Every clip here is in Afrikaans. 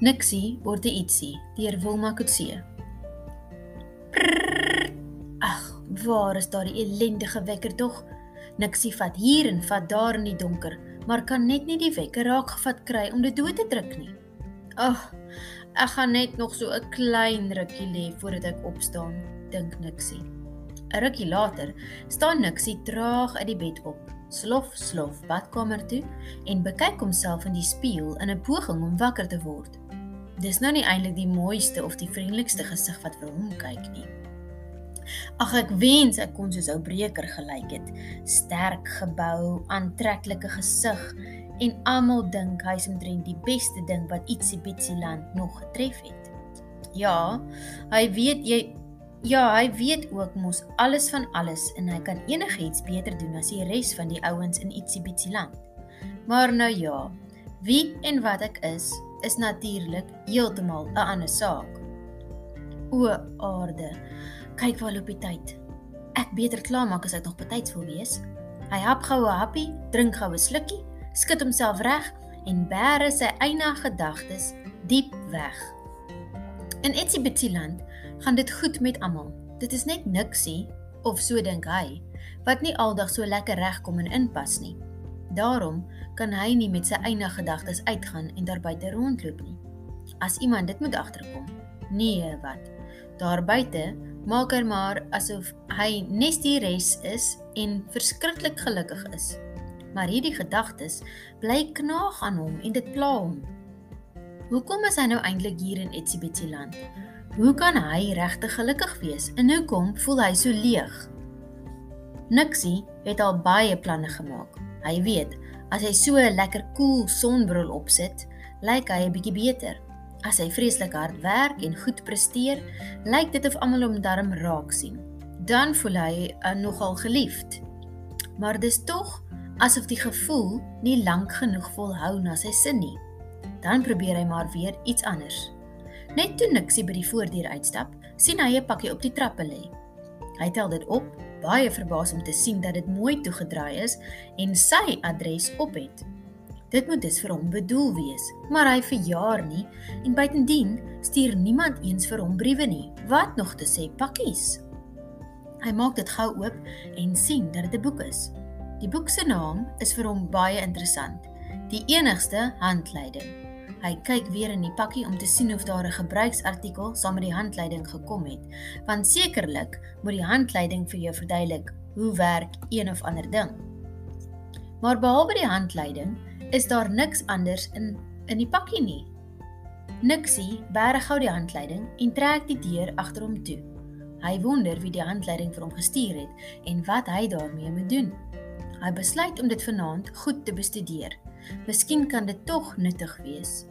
Nixie word ietsie deur Wilma Kutse. Ag, waar is daardie ellendige wekker tog? Nixie vat hier en vat daar in die donker, maar kan net nie die wekker raak gevat kry om dit dood te druk nie. Ag, ek gaan net nog so 'n klein rukkie lê voordat ek opstaan, dink Nixie. 'n Rukkie later staan Nixie traag uit die bed op, slof slof badkamer toe en bekyk homself in die spieël in 'n poging om wakker te word. Dis nou nie eintlik die mooiste of die vriendelikste gesig wat vir hom kyk nie. Ag ek wens ek kon soos ou breker gelyk het. Sterk gebou, aantreklike gesig en almal dink hy's omtrent die beste ding wat ietsie bietsie land nog getref het. Ja, hy weet jy ja, hy weet ook mos alles van alles en hy kan enigiets beter doen as die res van die ouens in ietsie bietsie land. Maar nou ja, wie en wat ek is, is natuurlik heeltemal 'n ander saak. O aarde, kyk waar loop die tyd. Ek beter klaarmaak as ek nog betyds wil wees. Hy hap gou 'n happie, drink gou 'n slukkie, skud homself reg en bære sy eie gedagtes diep weg. In Etsybetiland gaan dit goed met almal. Dit is net niksie of so dink hy wat nie aldag so lekker regkom en inpas nie. Daarom kan hy nie met sy eie gedagtes uitgaan en daar buite rondloop nie. As iemand dit moet agterkom. Nee, wat? Daar buite maak hy maar asof hy net die res is en verskriklik gelukkig is. Maar hierdie gedagtes bly knaag aan hom en dit pla hom. Hoekom is hy nou eintlik hier in Etsybetsi land? Hoe kan hy regtig gelukkig wees? En hoekom voel hy so leeg? Nixie het al baie planne gemaak. Hy weet, as hy so 'n lekker koel cool sonbril opsit, lyk hy 'n bietjie beter. As hy vreeslik hard werk en goed presteer, lyk dit of almal hom darm raak sien. Dan voel hy uh, nogal geliefd. Maar dis tog asof die gevoel nie lank genoeg volhou na sy sin nie. Dan probeer hy maar weer iets anders. Net toe Nixie by die voordeur uitstap, sien hy 'n pakkie op die trappe lê. Hy tel dit op baie verbaas om te sien dat dit mooi toegedraai is en sy adres op het. Dit moet dus vir hom bedoel wees, maar hy verjaar nie en buitendien stuur niemand eens vir hom briewe nie. Wat nog te sê pakkies. Hy maak dit gou oop en sien dat dit 'n boek is. Die boek se naam is vir hom baie interessant. Die enigste handleiding. Hy kyk weer in die pakkie om te sien of daar 'n gebruiksartikel saam met die handleiding gekom het, want sekerlik moet die handleiding vir jou verduidelik hoe werk een of ander ding. Maar behalwe die handleiding, is daar niks anders in in die pakkie nie. Nixie berg gou die handleiding en trek die deur agter hom toe. Hy wonder wie die handleiding vir hom gestuur het en wat hy daarmee moet doen. Hy besluit om dit vanaand goed te bestudeer. Miskien kan dit tog nuttig wees.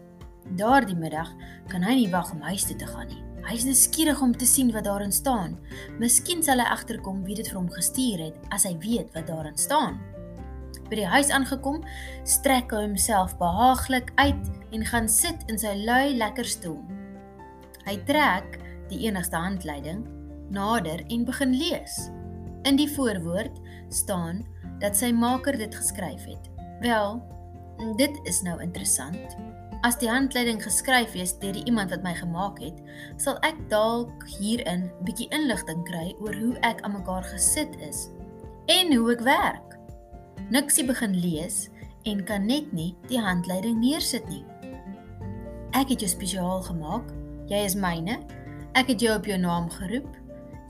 Daardie middag kan hy nie wag om huis toe te gaan nie. Hy is nuuskierig om te sien wat daarin staan. Miskien sal hy agterkom wie dit vir hom gestuur het as hy weet wat daarin staan. By die huis aangekom, strek hy homself behaaglik uit en gaan sit in sy lui lekker stoel. Hy trek die enigste handleiding nader en begin lees. In die voorwoord staan dat sy maker dit geskryf het. Wel, dit is nou interessant. As die handleiding geskryf is deur die iemand wat my gemaak het, sal ek dalk hierin 'n bietjie inligting kry oor hoe ek aan mekaar gesit is en hoe ek werk. Niksie begin lees en kan net nie die handleiding neersit nie. Ek het jou spesiaal gemaak. Jy is myne. Ek het jou op jou naam geroep.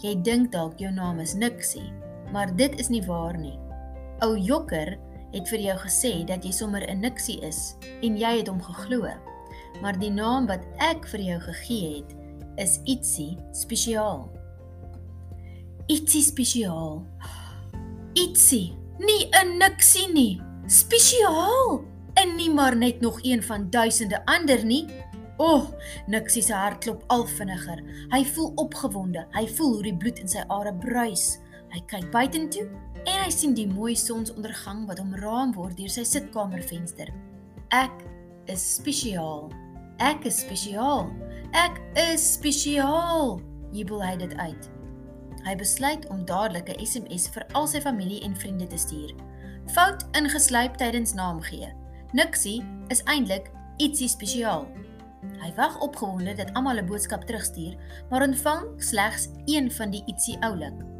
Jy dink dalk jou naam is Niksie, maar dit is nie waar nie. Ou Jokker het vir jou gesê dat jy sommer 'n niksie is en jy het hom geglo. Maar die naam wat ek vir jou gegee het, is ietsie spesiaal. Ietsie spesiaal. Ietsie, nie 'n niksie nie. Spesiaal. En nie maar net nog een van duisende ander nie. O, oh, Niksie se hart klop al vinniger. Hy voel opgewonde. Hy voel hoe die bloed in sy are bruis. Hy kyk buitentoe en hy sien die mooi sonsondergang wat omraam word deur sy sitkamervenster. Ek is spesiaal. Ek is spesiaal. Ek is spesiaal. Jubel hy dit uit. Hy besluit om dadelik 'n SMS vir al sy familie en vriende te stuur. Fout ingeslyp tydens naamgee. Nixie is eintlik ietsie spesiaal. Hy wag opgewonde dat almal 'n boodskap terugstuur, maar ontvang slegs een van die ietsie oulik.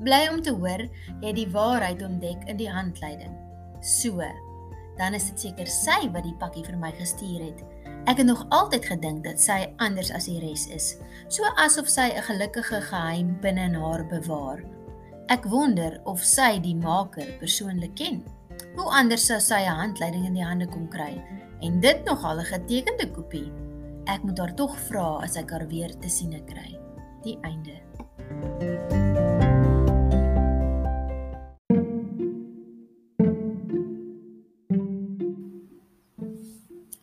Bly om te hoor jy die waarheid ontdek in die handleiding. So, dan is dit seker sy wat die pakkie vir my gestuur het. Ek het nog altyd gedink dat sy anders as die res is, so asof sy 'n gelukkige geheim binne in haar bewaar. Ek wonder of sy die maker persoonlik ken. Hoe anders sou sy 'n handleiding in die hande kon kry en dit nog al 'n getekende kopie. Ek moet haar tog vra as ek haar weer te sien kry. Die einde.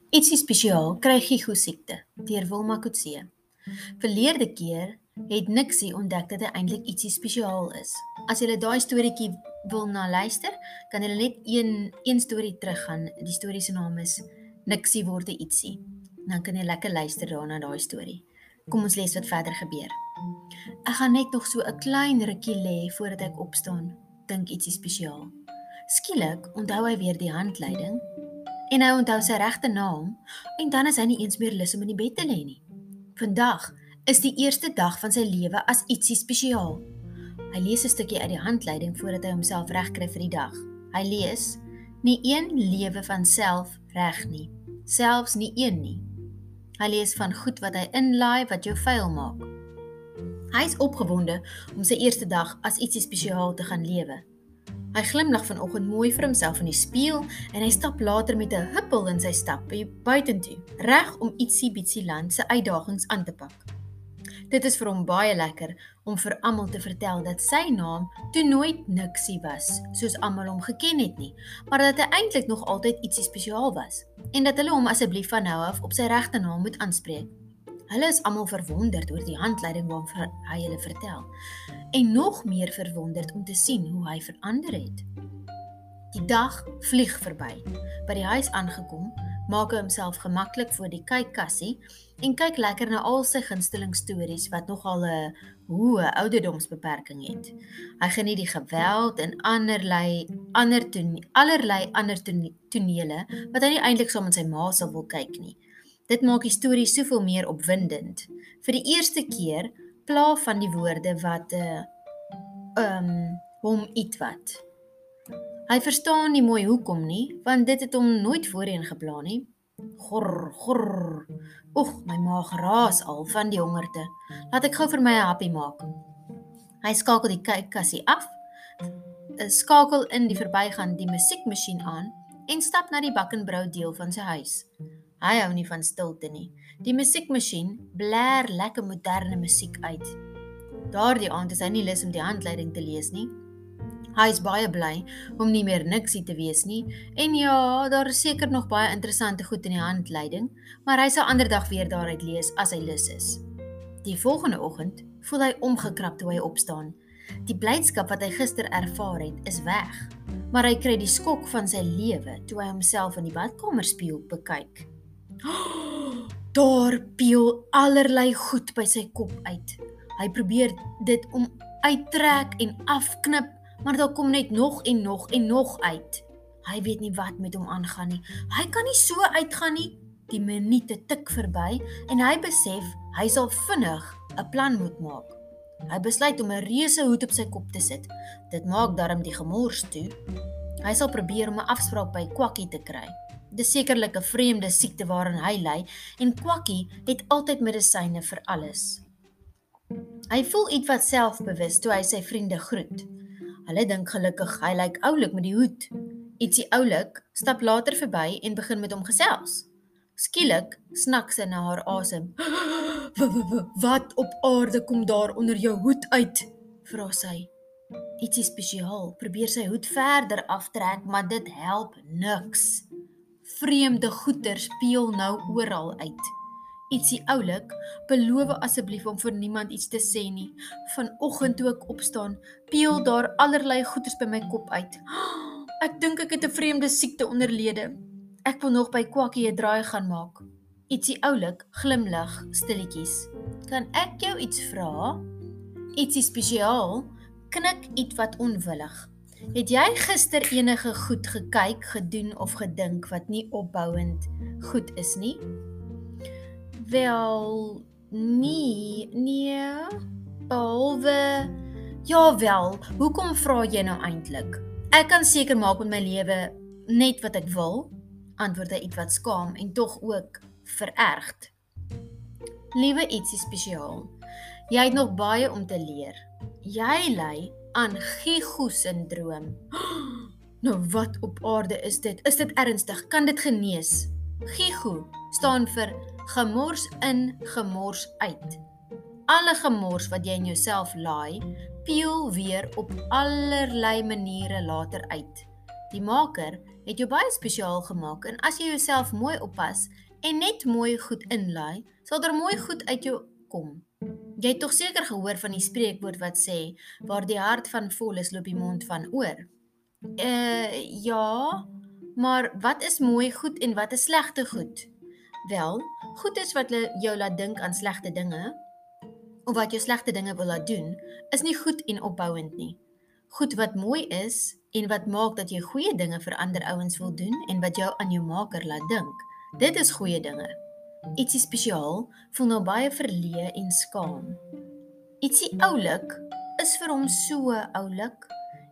Ietsie spesiaal kry Gigo siekte deur Wilma Kutse. Verlede keer het Nixie ontdek dat hy eintlik ietsie spesiaal is. As jy daai storieetjie wil na luister, kan jy net een een storie teruggaan. Die storie se naam is Nixie word ietsie. Dan kan jy lekker luister daarna daai storie. Kom ons lees wat verder gebeur. Ek gaan net nog so 'n klein rukkie lê voordat ek opstaan. Dink ietsie spesiaal. Skielik onthou hy weer die handleiding en hy onthou sy regte naam en dan is hy nie eens meer lus om in die bed te lê nie. Vandag is die eerste dag van sy lewe as ietsie spesiaal. Hy lees 'n stukkie uit die handleiding voordat hy homself regkry vir die dag. Hy lees: Nie een lewe van self reg nie, selfs nie een nie. Hy lees van goed wat hy inlaai wat jou vuil maak. Hy is opgewonde om sy eerste dag as ietsie spesiaal te gaan lewe. Hy glimlag vanoggend mooi vir homself in die spieël en hy stap later met 'n huppel in sy stap buitentoe, reg om ietsie bietjie land se uitdagings aan te pak. Dit is vir hom baie lekker om vir almal te vertel dat sy naam toe nooit niksie was, soos almal hom geken het nie, maar dat hy eintlik nog altyd ietsie spesiaal was en dat hulle hom asseblief van nou af op sy regte naam moet aanspreek. Hulle is almal verwonderd oor die handleiding waarvan hy hulle vertel en nog meer verwonderd om te sien hoe hy verander het. Die dag vlieg verby. By die huis aangekom, maak hy homself gemaklik voor die kykkassie en kyk lekker na al sy gunsteling stories wat nogal 'n hoë ouderdomsbeperking het. Hy geniet die geweld en anderlei ander ton allerlei ander tonele wat hy nie eintlik saam met sy ma sal wil kyk nie. Dit maak die storie soveel meer opwindend. Vir die eerste keer pla van die woorde wat 'n uh, eh, ehm um, hom ietwat Hy verstaan nie mooi hoekom nie, want dit het hom nooit voorheen geplan nie. Gor, gor. Oeg, my maag raas al van die hongerte. Laat ek gou vir my 'n happie maak. Hy skakel die kykkassie af, skakel in die verbygaan die musiekmasjien aan en stap na die bakkenbrou deel van sy huis. Hy hou nie van stilte nie. Die musiekmasjien blaar lekker moderne musiek uit. Daardie aand is hy nie lus om die handleiding te lees nie. Hy is baie bly om nie meer niksie te wees nie. En ja, daar is seker nog baie interessante goed in die handleiding, maar hy sal ander dag weer daaruit lees as hy lus is. Die volgende oggend voel hy omgekrap toe hy opstaan. Die blydskap wat hy gister ervaar het, is weg. Maar hy kry die skok van sy lewe toe hy homself in die badkamerspieël bekyk. Daar peel allerlei goed by sy kop uit. Hy probeer dit om uittrek en afknip, maar daar kom net nog en nog en nog uit. Hy weet nie wat met hom aangaan nie. Hy kan nie so uitgaan nie. Die minute tik verby en hy besef hy sal vinnig 'n plan moet maak. Hy besluit om 'n reuse hoed op sy kop te sit. Dit maak darm die gemors toe. Hy sal probeer om 'n afspraak by Kwakkie te kry. Dis sekerlik 'n vreemde siekte waaraan hy ly en Kwakkie het altyd medisyne vir alles. Hy voel ietwat selfbewus toe hy sy vriende groet. Hulle dink gelukkig hy lyk oulik met die hoed. Ietsie oulik stap later verby en begin met hom gesels. Skielik snak sy na haar asem. Wat op aarde kom daar onder jou hoed uit? vra sy. Ietsie spesiaal. Probeer sy hoed verder aftrek, maar dit help niks. Vreemde goeter speel nou oral uit ietsie oulik, beloof asseblief om vir niemand iets te sê nie. Vanoggend toe ek opstaan, peel daar allerlei goeters by my kop uit. Ek dink ek het 'n vreemde siekte onderlede. Ek wil nog by Kwakkie 'n draai gaan maak. Ietsie oulik, glimlag stilletjies. Kan ek jou iets vra? Ietsie spesiaal? Knik ietwat onwillig. Het jy gister enige goed gekyk, gedoen of gedink wat nie opbouend goed is nie? Wel, nee, nee. Behalwe ja wel, hoekom vra jy nou eintlik? Ek kan seker maak met my lewe net wat ek wil, antwoord hy ietwat skaam en tog ook verergd. Liewe ietsie spesiaal. Jy het nog baie om te leer. Jy ly aan Gigo-sindroom. Nou wat op aarde is dit? Is dit ernstig? Kan dit genees? Gigo staan vir gemors in, gemors uit. Alle gemors wat jy in jouself laai, peel weer op allerlei maniere later uit. Die maker het jou baie spesiaal gemaak en as jy jouself mooi oppas en net mooi goed inlaai, sal daar mooi goed uit jou kom. Jy het tog seker gehoor van die spreekwoord wat sê waar die hart van vol is, loop die mond van oor. Uh ja, maar wat is mooi goed en wat is slegte goed? Wel, goed is wat jou laat dink aan slegte dinge of wat jou slegte dinge wil laat doen, is nie goed en opbouend nie. Goed wat mooi is en wat maak dat jy goeie dinge vir ander ouens wil doen en wat jou aan jou maker laat dink. Dit is goeie dinge. Ietsie spesiaal voel nou baie verleë en skaam. Ietsie oulik is vir hom so oulik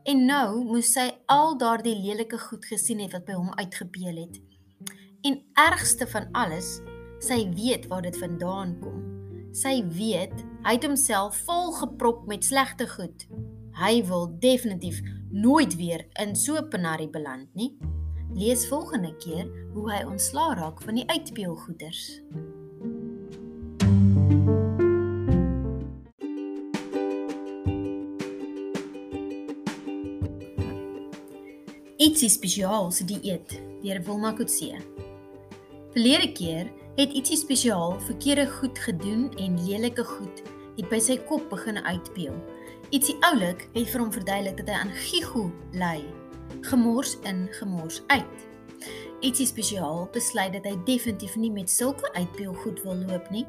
en nou moes sy al daardie lelike goed gesien het wat by hom uitgepeel het. En ergste van alles, sy weet waar dit vandaan kom. Sy weet hy het homself vol geprop met slegte goed. Hy wil definitief nooit weer in so 'n penarie beland nie. Lees volgende keer hoe hy ontslaa raak van die uitpeelgoeders. Ietsie spesiaal se dieet deur Wilma Kutse. Verlede keer het ietsie spesiaal verkeerde goed gedoen en lelike goed het by sy kop begin uitpeel. Ietsie oulik het vir hom verduidelik dat hy aan gigo ly. Gemors in, gemors uit. Ietsie spesiaal besluit dat hy definitief nie met sulke uitpeel goed wil loop nie.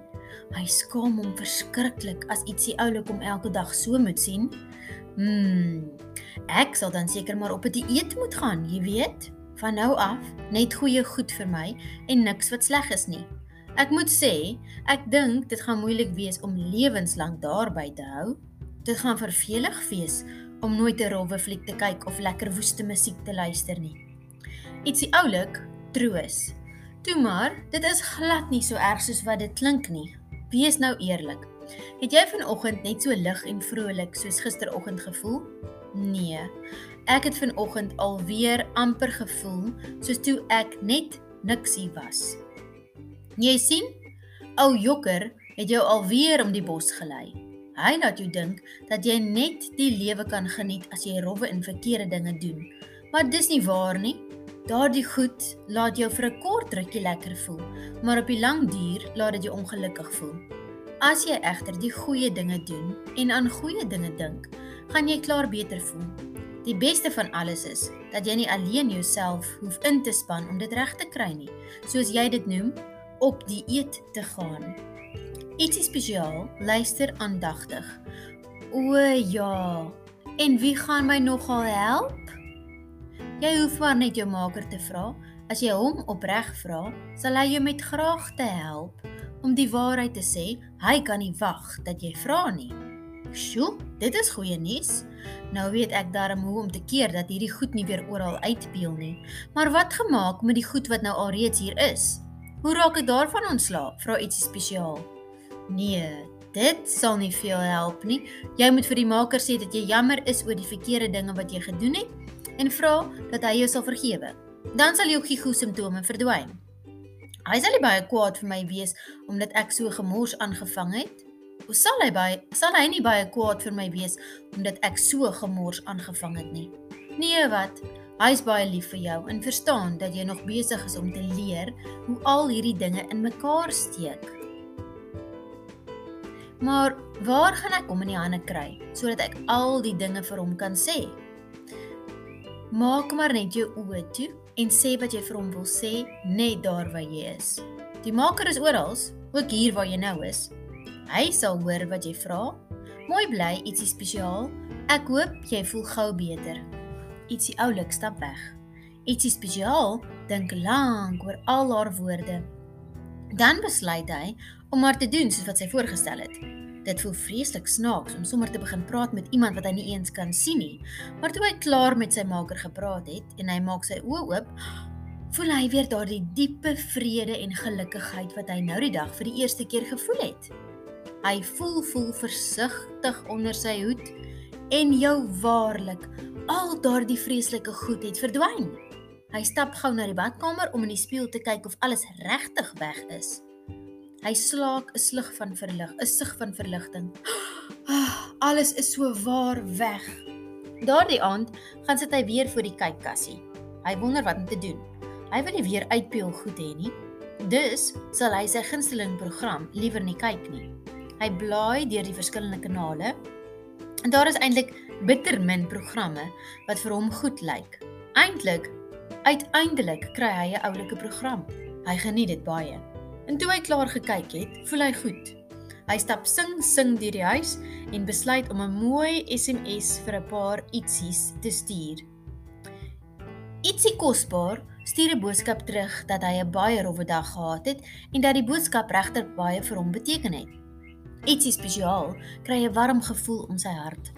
Hy skaam hom verskriklik as ietsie oulik hom elke dag so moet sien. Hmm. Ek sal dan seker maar op 'n die dieet moet gaan, jy weet. Van nou af net goeie goed vir my en niks wat sleg is nie. Ek moet sê, ek dink dit gaan moeilik wees om lewenslank daarby te hou. Dit gaan vervelig wees om nooit 'n rowwe fliek te kyk of lekker woeste musiek te luister nie. Ietsie oulik, troos. Toe maar, dit is glad nie so erg soos wat dit klink nie. Wees nou eerlik. Het jy vanoggend net so lig en vrolik soos gisteroggend gevoel? Nee. Ek het vanoggend alweer amper gevoel soos toe ek net niksie was. Jy sien, ou jokker het jou alweer om die bos gelei. Hy laat jou dink dat jy net die lewe kan geniet as jy rowwe en verkeerde dinge doen. Maar dis nie waar nie. Daardie goed laat jou vir 'n kort rukkie lekker voel, maar op die lang duur laat dit jou ongelukkig voel. As jy egter die goeie dinge doen en aan goeie dinge dink, gaan jy klaar beter voel. Die beste van alles is dat jy nie alleen jouself hoef in te span om dit reg te kry nie, soos jy dit noem, op die eet te gaan. Ietsie spesiaal, luister aandagtig. O ja. En wie gaan my nogal help? Jy hoef maar net jou maker te vra. As jy hom opreg vra, sal hy jou met graagte help. Om die waarheid te sê, hy kan nie wag dat jy vra nie. Sjoe, dit is goeie nuus. Nou weet ek darm hoe om te keer dat hierdie goed nie weer oral uitpeel nie. Maar wat gemaak met die goed wat nou alreeds hier is? Hoe raak ek daarvan ontslaa? Vra ietsie spesiaal. Nee, dit sal nie veel help nie. Jy moet vir die maker sê dat jy jammer is oor die verkeerde dinge wat jy gedoen het en vra dat hy jou sal vergewe. Dan sal jou gigo simptome verdwyn. Hy sal baie kwaad vir my wees omdat ek so gemors aangevang het Hoe sal hy baie sal hy nie baie kwaad vir my wees omdat ek so gemors aangevang het nie. Nee, wat? Hy is baie lief vir jou en verstaan dat jy nog besig is om te leer hoe al hierdie dinge in mekaar steek. Maar waar gaan ek hom in die hande kry sodat ek al die dinge vir hom kan sê? Maak maar net jou oë toe en sê wat jy vir hom wil sê net daar waar jy is. Die maker is oral, ook hier waar jy nou is. Hy sal hoor wat jy vra. Mooi bly, ietsie spesiaal. Ek hoop jy voel gou beter. Ietsie oulik stap weg. Ietsie spesiaal dink lank oor al haar woorde. Dan besluit hy om maar te doen soos wat sy voorgestel het. Dit voel vreeslik snaaks om sommer te begin praat met iemand wat hy nie eens kan sien nie. Maar toe hy klaar met sy maker gepraat het en hy maak sy oë oop, voel hy weer daardie diepe vrede en gelukkigheid wat hy nou die dag vir die eerste keer gevoel het. Hy voel voel versigtig onder sy hoed en jou waarlik al daardie vreeslike goed het verdwyn. Hy stap gou na die badkamer om in die spieël te kyk of alles regtig weg is. Hy slaak 'n slug van verlig, 'n sug van verligting. Ah, alles is so waar weg. Daardie aand gaan sit hy weer voor die kykkassie. Hy wonder wat om te doen. Hy wil nie weer uitpeel goed hê nie. Dus sal hy sy gunsteling program liewer nie kyk nie. Hy blaai deur die verskillende kanale en daar is eintlik bitter min programme wat vir hom goed lyk. Eintlik uiteindelik kry hy 'n oulike program. Hy geniet dit baie. En toe hy klaar gekyk het, voel hy goed. Hy stap sing sing deur die huis en besluit om 'n mooi SMS vir 'n paar ietsies te stuur. Ietsie kosbaar stuur 'n boodskap terug dat hy 'n baie rowwe dag gehad het en dat die boodskap regtig baie vir hom beteken het. Ietsie spesiaal kry 'n warm gevoel om sy hart.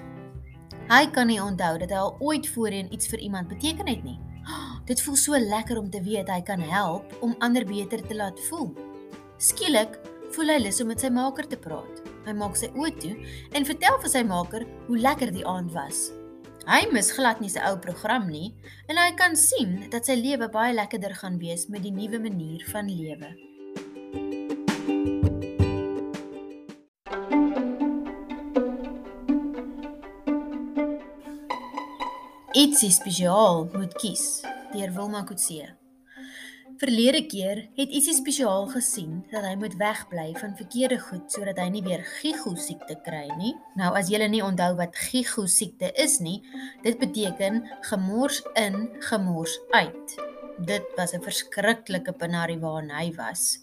Hy kan nie onthou dat hy al ooit voorheen iets vir iemand beteken het nie. Dit voel so lekker om te weet hy kan help om ander beter te laat voel. Skielik voel hy lus om met sy maker te praat. Hy maak sy oë toe en vertel vir sy maker hoe lekker die aand was. Hy mis glad nie sy ou program nie en hy kan sien dat sy lewe baie lekkerder gaan wees met die nuwe manier van lewe. Ietsie spesiaal moet kies deur Wilma Kutse. Verlede keer het ietsie spesiaal gesien dat hy moet wegbly van verkeerde goed sodat hy nie weer gigo siekte kry nie. Nou as julle nie onthou wat gigo siekte is nie, dit beteken gemors in, gemors uit. Dit was 'n verskriklike penarie waarin hy was.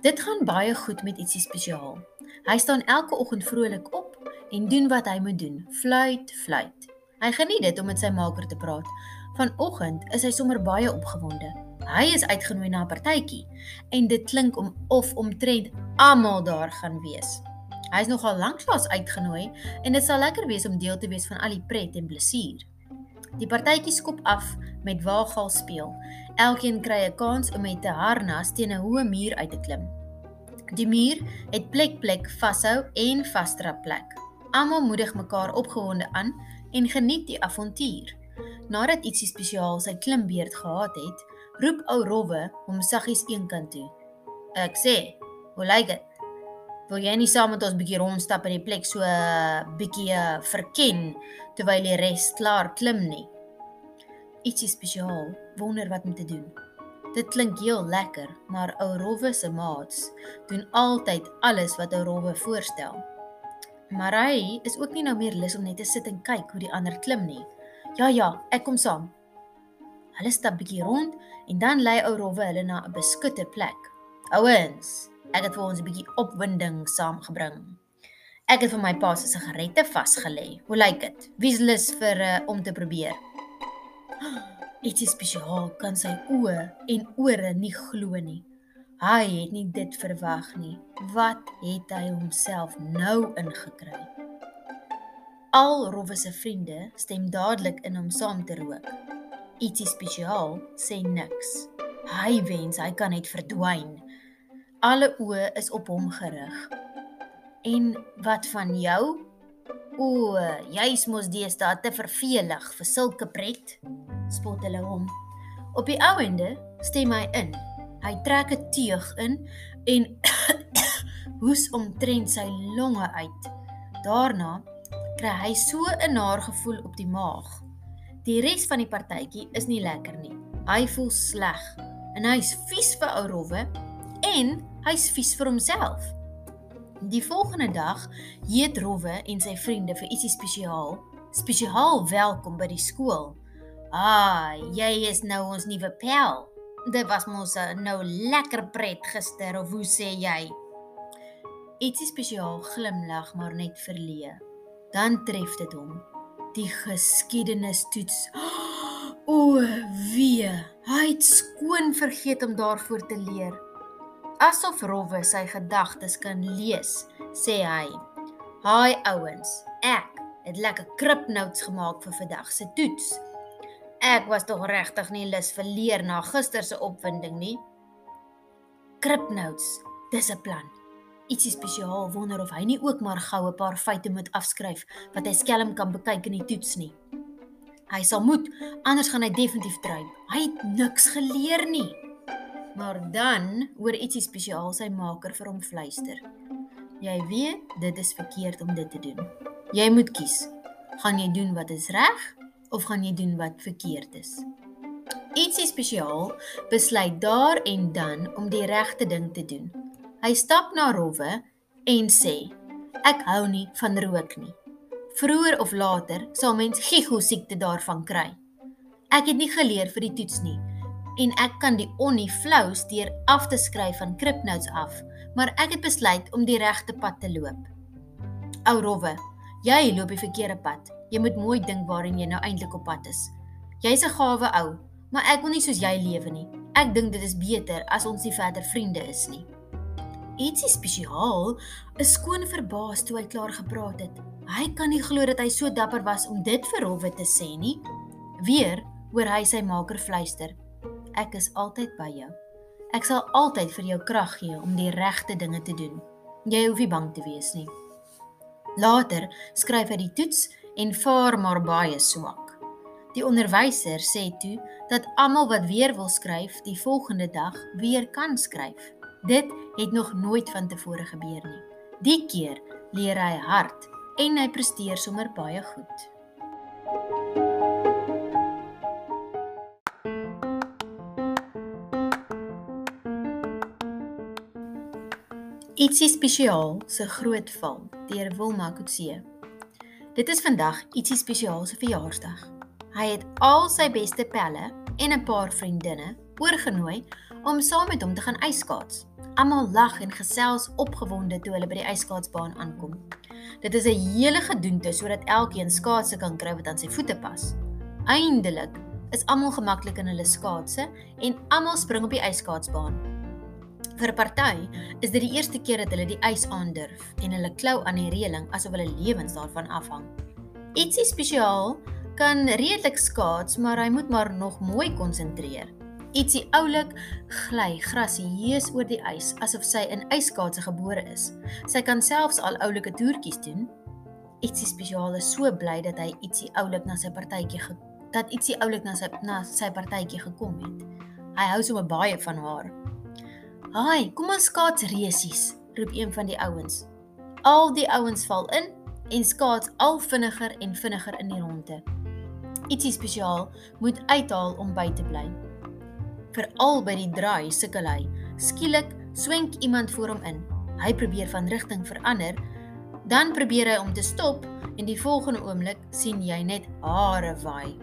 Dit gaan baie goed met ietsie spesiaal. Hy staan elke oggend vrolik op en doen wat hy moet doen. Fluit, fluit. Hy geniet dit om met sy maker te praat. Vanoggend is hy sommer baie opgewonde. Hy is uitgenooi na 'n partytjie en dit klink om of omtrent almal daar gaan wees. Hy is nogal lanklaas uitgenooi en dit sal lekker wees om deel te wees van al die pret en plesier. Die partytjie skop af met waaggal speel. Elkeen kry 'n kans om met 'n harnas teen 'n hoë muur uit te klim. Die muur het plek plek vashou en vasdrap plek. Almal moedig mekaar opgewonde aan en geniet die avontuur. Nadat ietsie spesiaal sy klimbeerd gehad het, roep ou Rowwe hom saggies eenkant toe. Ek sê, "Hoe lyk dit? Wil jy nie saam met ons bietjie rondstap in die plek so 'n bietjie uh, verken terwyl die res klaar klim nie?" Ietsie spesiaal wonder wat om te doen. Dit klink heel lekker, maar ou Rowwe se maats doen altyd alles wat ou Rowwe voorstel. Maar hy is ook nie nou meer lus om net te sit en kyk hoe die ander klim nie. Ja ja, ek kom saam. Hulle stap bietjie rond en dan lei ou Rowwe hulle na 'n beskutte plek. Ouens, ek het vir ons 'n bietjie opwinding saamgebring. Ek het vir my pa se sigarette vasgelê. Hoe lyk dit? Wie's lus vir uh, om te probeer? Dit is spesiaal, kan sy oë en ore nie glo nie. Hy het nie dit verwag nie. Wat het hy homself nou ingekry? Al Rowwe se vriende stem dadelik in om saam te rook ietsie spesiaal sê niks. Hy wens hy kan net verdwyn. Alle oë is op hom gerig. En wat van jou? O, jy's mos deesdae te vervelig vir sulke pret. Spot hulle hom. Op die ouende stem hy in. Hy trek 'n teug in en hoes omtrent sy longe uit. Daarna kry hy so 'n naar gevoel op die maag. Die res van die partytjie is nie lekker nie. Hy voel sleg en hy's vies vir ou Rowwe en hy's vies vir homself. Die volgende dag eet Rowwe en sy vriende vir ietsie spesiaal. Spesiaal welkom by die skool. Ah, jy is nou ons nuwe pel. Dit was mos nou lekker pret gister of hoe sê jy? Ietsie spesiaal glimlag maar net verleë. Dan tref dit hom die geskiedenis toets. O, wee, hy het skoon vergeet om daarvoor te leer. Asof Rowwe sy gedagtes kan lees, sê hy: "Haai ouens, ek het lekker kripnotes gemaak vir vandag se toets. Ek was tog regtig nie lus vir leer na gister se opwinding nie. Kripnotes, dis 'n plan. Ietsie spesiaal wonder of hy nie ook maar gou 'n paar feite moet afskryf wat hy skelm kan bekyk in die toets nie. Hy sal moet, anders gaan hy definitief druip. Hy het niks geleer nie. Maar dan hoor ietsie spesiaal sy maker vir hom fluister. Jy weet, dit is verkeerd om dit te doen. Jy moet kies. Gaan jy doen wat is reg of gaan jy doen wat verkeerd is? Ietsie spesiaal besluit daar en dan om die regte ding te doen. Hy stap na Rowwe en sê: "Ek hou nie van rook nie. Vroeër of later sal mens gigo siekte daarvan kry. Ek het nie geleer vir die toets nie en ek kan die onnie flou steur af te skryf van Kripnotes af, maar ek het besluit om die regte pad te loop." Ou Rowwe, jy loop die verkeerde pad. Jy moet mooi dink waarin jy nou eintlik op pad is. Jy's 'n gawe ou, maar ek wil nie soos jy lewe nie. Ek dink dit is beter as ons nie verder vriende is nie ietsie spesiaal, is skoon verbaas toe hy klaar gepraat het. Hy kan nie glo dat hy so dapper was om dit vir Rowwe te sê nie. Weer hoor hy sy maker fluister: "Ek is altyd by jou. Ek sal altyd vir jou krag gee om die regte dinge te doen. Jy hoef nie bang te wees nie." Later skryf hy die toets en vaar maar baie swak. Die onderwyser sê toe dat almal wat weer wil skryf, die volgende dag weer kan skryf. Dit het nog nooit van tevore gebeur nie. Die keer leer hy hard en hy presteer sommer baie goed. Ietsie spesiaal se groot val deur Wilma Kutse. Dit is vandag ietsie spesiaal se verjaarsdag. Hy het al sy beste pelle en 'n paar vriendinne oorgenooi om saam met hom te gaan ijskaats. Almal lag en gesels opgewonde toe hulle by die ijskaatsbaan aankom. Dit is 'n hele gedoente sodat elkeen skaatse kan kry wat aan sy voete pas. Eindelik is almal gemaklik in hulle skaatse en almal spring op die ijskaatsbaan. Vir 'n party is dit die eerste keer dat hulle die ys aandurf en hulle klou aan die reëling asof hulle lewens daarvan afhang. Ietsie spesiaal kan redelik skaats, maar hy moet maar nog mooi konsentreer. Ietsie oulik gly grasieus oor die ys asof sy in yskaatse gebore is. Sy kan selfs al oulike toertjies doen. Ietsie spesiaal is so bly dat hy ietsie oulik na sy partytjie dat ietsie oulik na sy na sy partytjie gekom het. Hy hou sommer baie van haar. "Haai, kom ons skaats resies," roep een van die ouens. Al die ouens val in en skaats al vinniger en vinniger in die ronde. Ietsie spesiaal moet uithaal om by te bly veral by die draai sukkel hy. Skielik swenk iemand voor hom in. Hy probeer van rigting verander, dan probeer hy om te stop en die volgende oomblik sien jy net hare waai.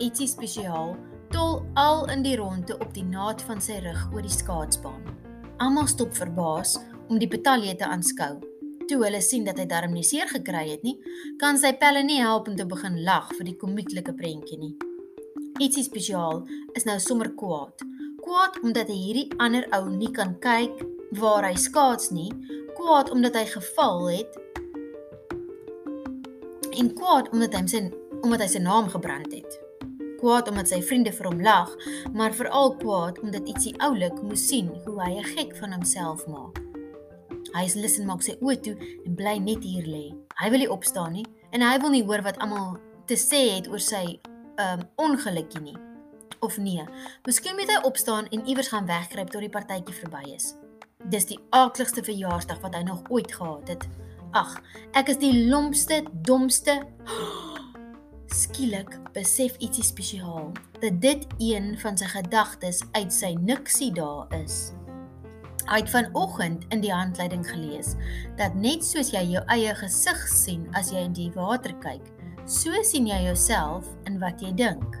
Ietsie spesiaal tol al in die ronde op die naad van sy rug oor die skaatsbaan. Almal stop verbaas om die betalje te aanskou. Toe hulle sien dat hy darm nie seer gekry het nie, kan sy pelle nie help om te begin lag vir die komieklike prentjie nie. Ietsie spesiaal is nou sommer kwaad. Kwaad omdat hy hierdie ander ou nie kan kyk waar hy skaats nie. Kwaad omdat hy geval het. En kwaad omdat hy sy omdat hy sy naam gebrand het. Kwaad omdat sy vriende vir hom lag, maar veral kwaad omdat ietsie oulik moes sien hoe hy 'n gek van homself maak. Hy is lus en maak sy oë toe en bly net hier lê. Hy wil nie opstaan nie en hy wil nie hoor wat almal te sê het oor sy um ongelukkie nie. Of nee, miskien moet hy opstaan en iewers gaan wegkruip tot die partytjie verby is. Dis die aakligste verjaarsdag wat hy nog ooit gehad het. Ag, ek is die lompste, domste. Skielik besef ietsie spesiaal dat dit een van sy gedagtes uit sy niksie daar is. Hy het vanoggend in die handleiding gelees dat net soos jy jou eie gesig sien as jy in die water kyk, So sien jy jouself in wat jy dink.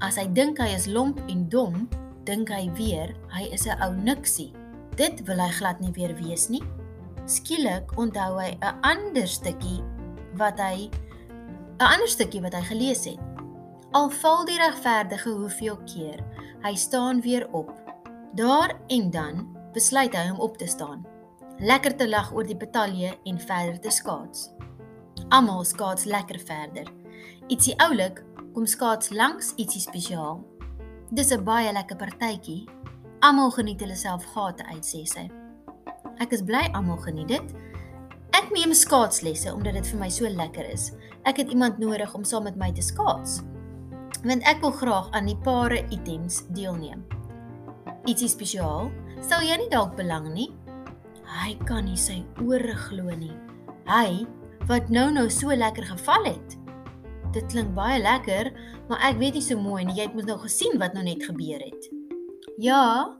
As hy dink hy is lomp en dom, dink hy weer hy is 'n ou niksie. Dit wil hy glad nie weer wees nie. Skielik onthou hy 'n ander stukkie wat hy 'n ander stukkie wat hy gelees het. Al val die regverdige hoeveel keer, hy staan weer op. Daar en dan besluit hy om op te staan. Lekker te lag oor die betalje en verder te skaats. Almal skaats lekker verder. Ietsie oulik kom skaats langs ietsie spesiaal. Dis 'n baie lekker partytjie. Almal geniet hulle self gate uit sê sy. Ek is bly almal geniet dit. Ek neem skaatslesse omdat dit vir my so lekker is. Ek het iemand nodig om saam met my te skaats. Want ek wil graag aan die pare items deelneem. Ietsie spesiaal? Sal jy nie dalk belang nie? Hy kan nie sy ore glo nie. Hy wat nou nou so lekker geval het. Dit klink baie lekker, maar ek weet nie so mooi nie. Jy het mos nou gesien wat nou net gebeur het. Ja,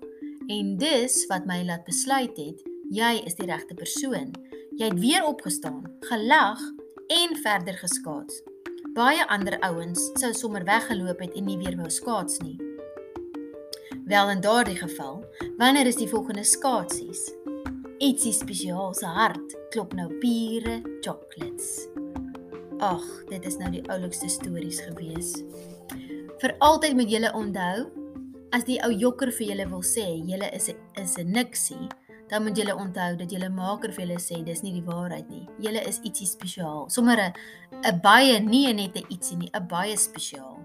en dis wat my laat besluit het, jy is die regte persoon. Jy het weer opgestaan, gelag en verder geskaats. Baie ander ouens sou sommer weggeloop het en nie weer wou skaats nie. Wel in daardie geval, wanneer is die volgende skaatsies? Ietsie spesiaal se hart klop nou piere chocolates. Ag, dit is nou die oulikste stories gewees. Vir altyd moet julle onthou, as die ou jokker vir julle wil sê julle is 'n is 'n niksie, dan moet julle onthou dat julle maker vir julle sê dis nie die waarheid nie. Julle is ietsie spesiaal. Sommige 'n baie nie net 'n ietsie nie, 'n baie spesiaal.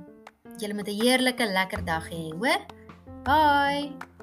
Julle moet 'n heerlike lekker dag hê, hoor? Bye.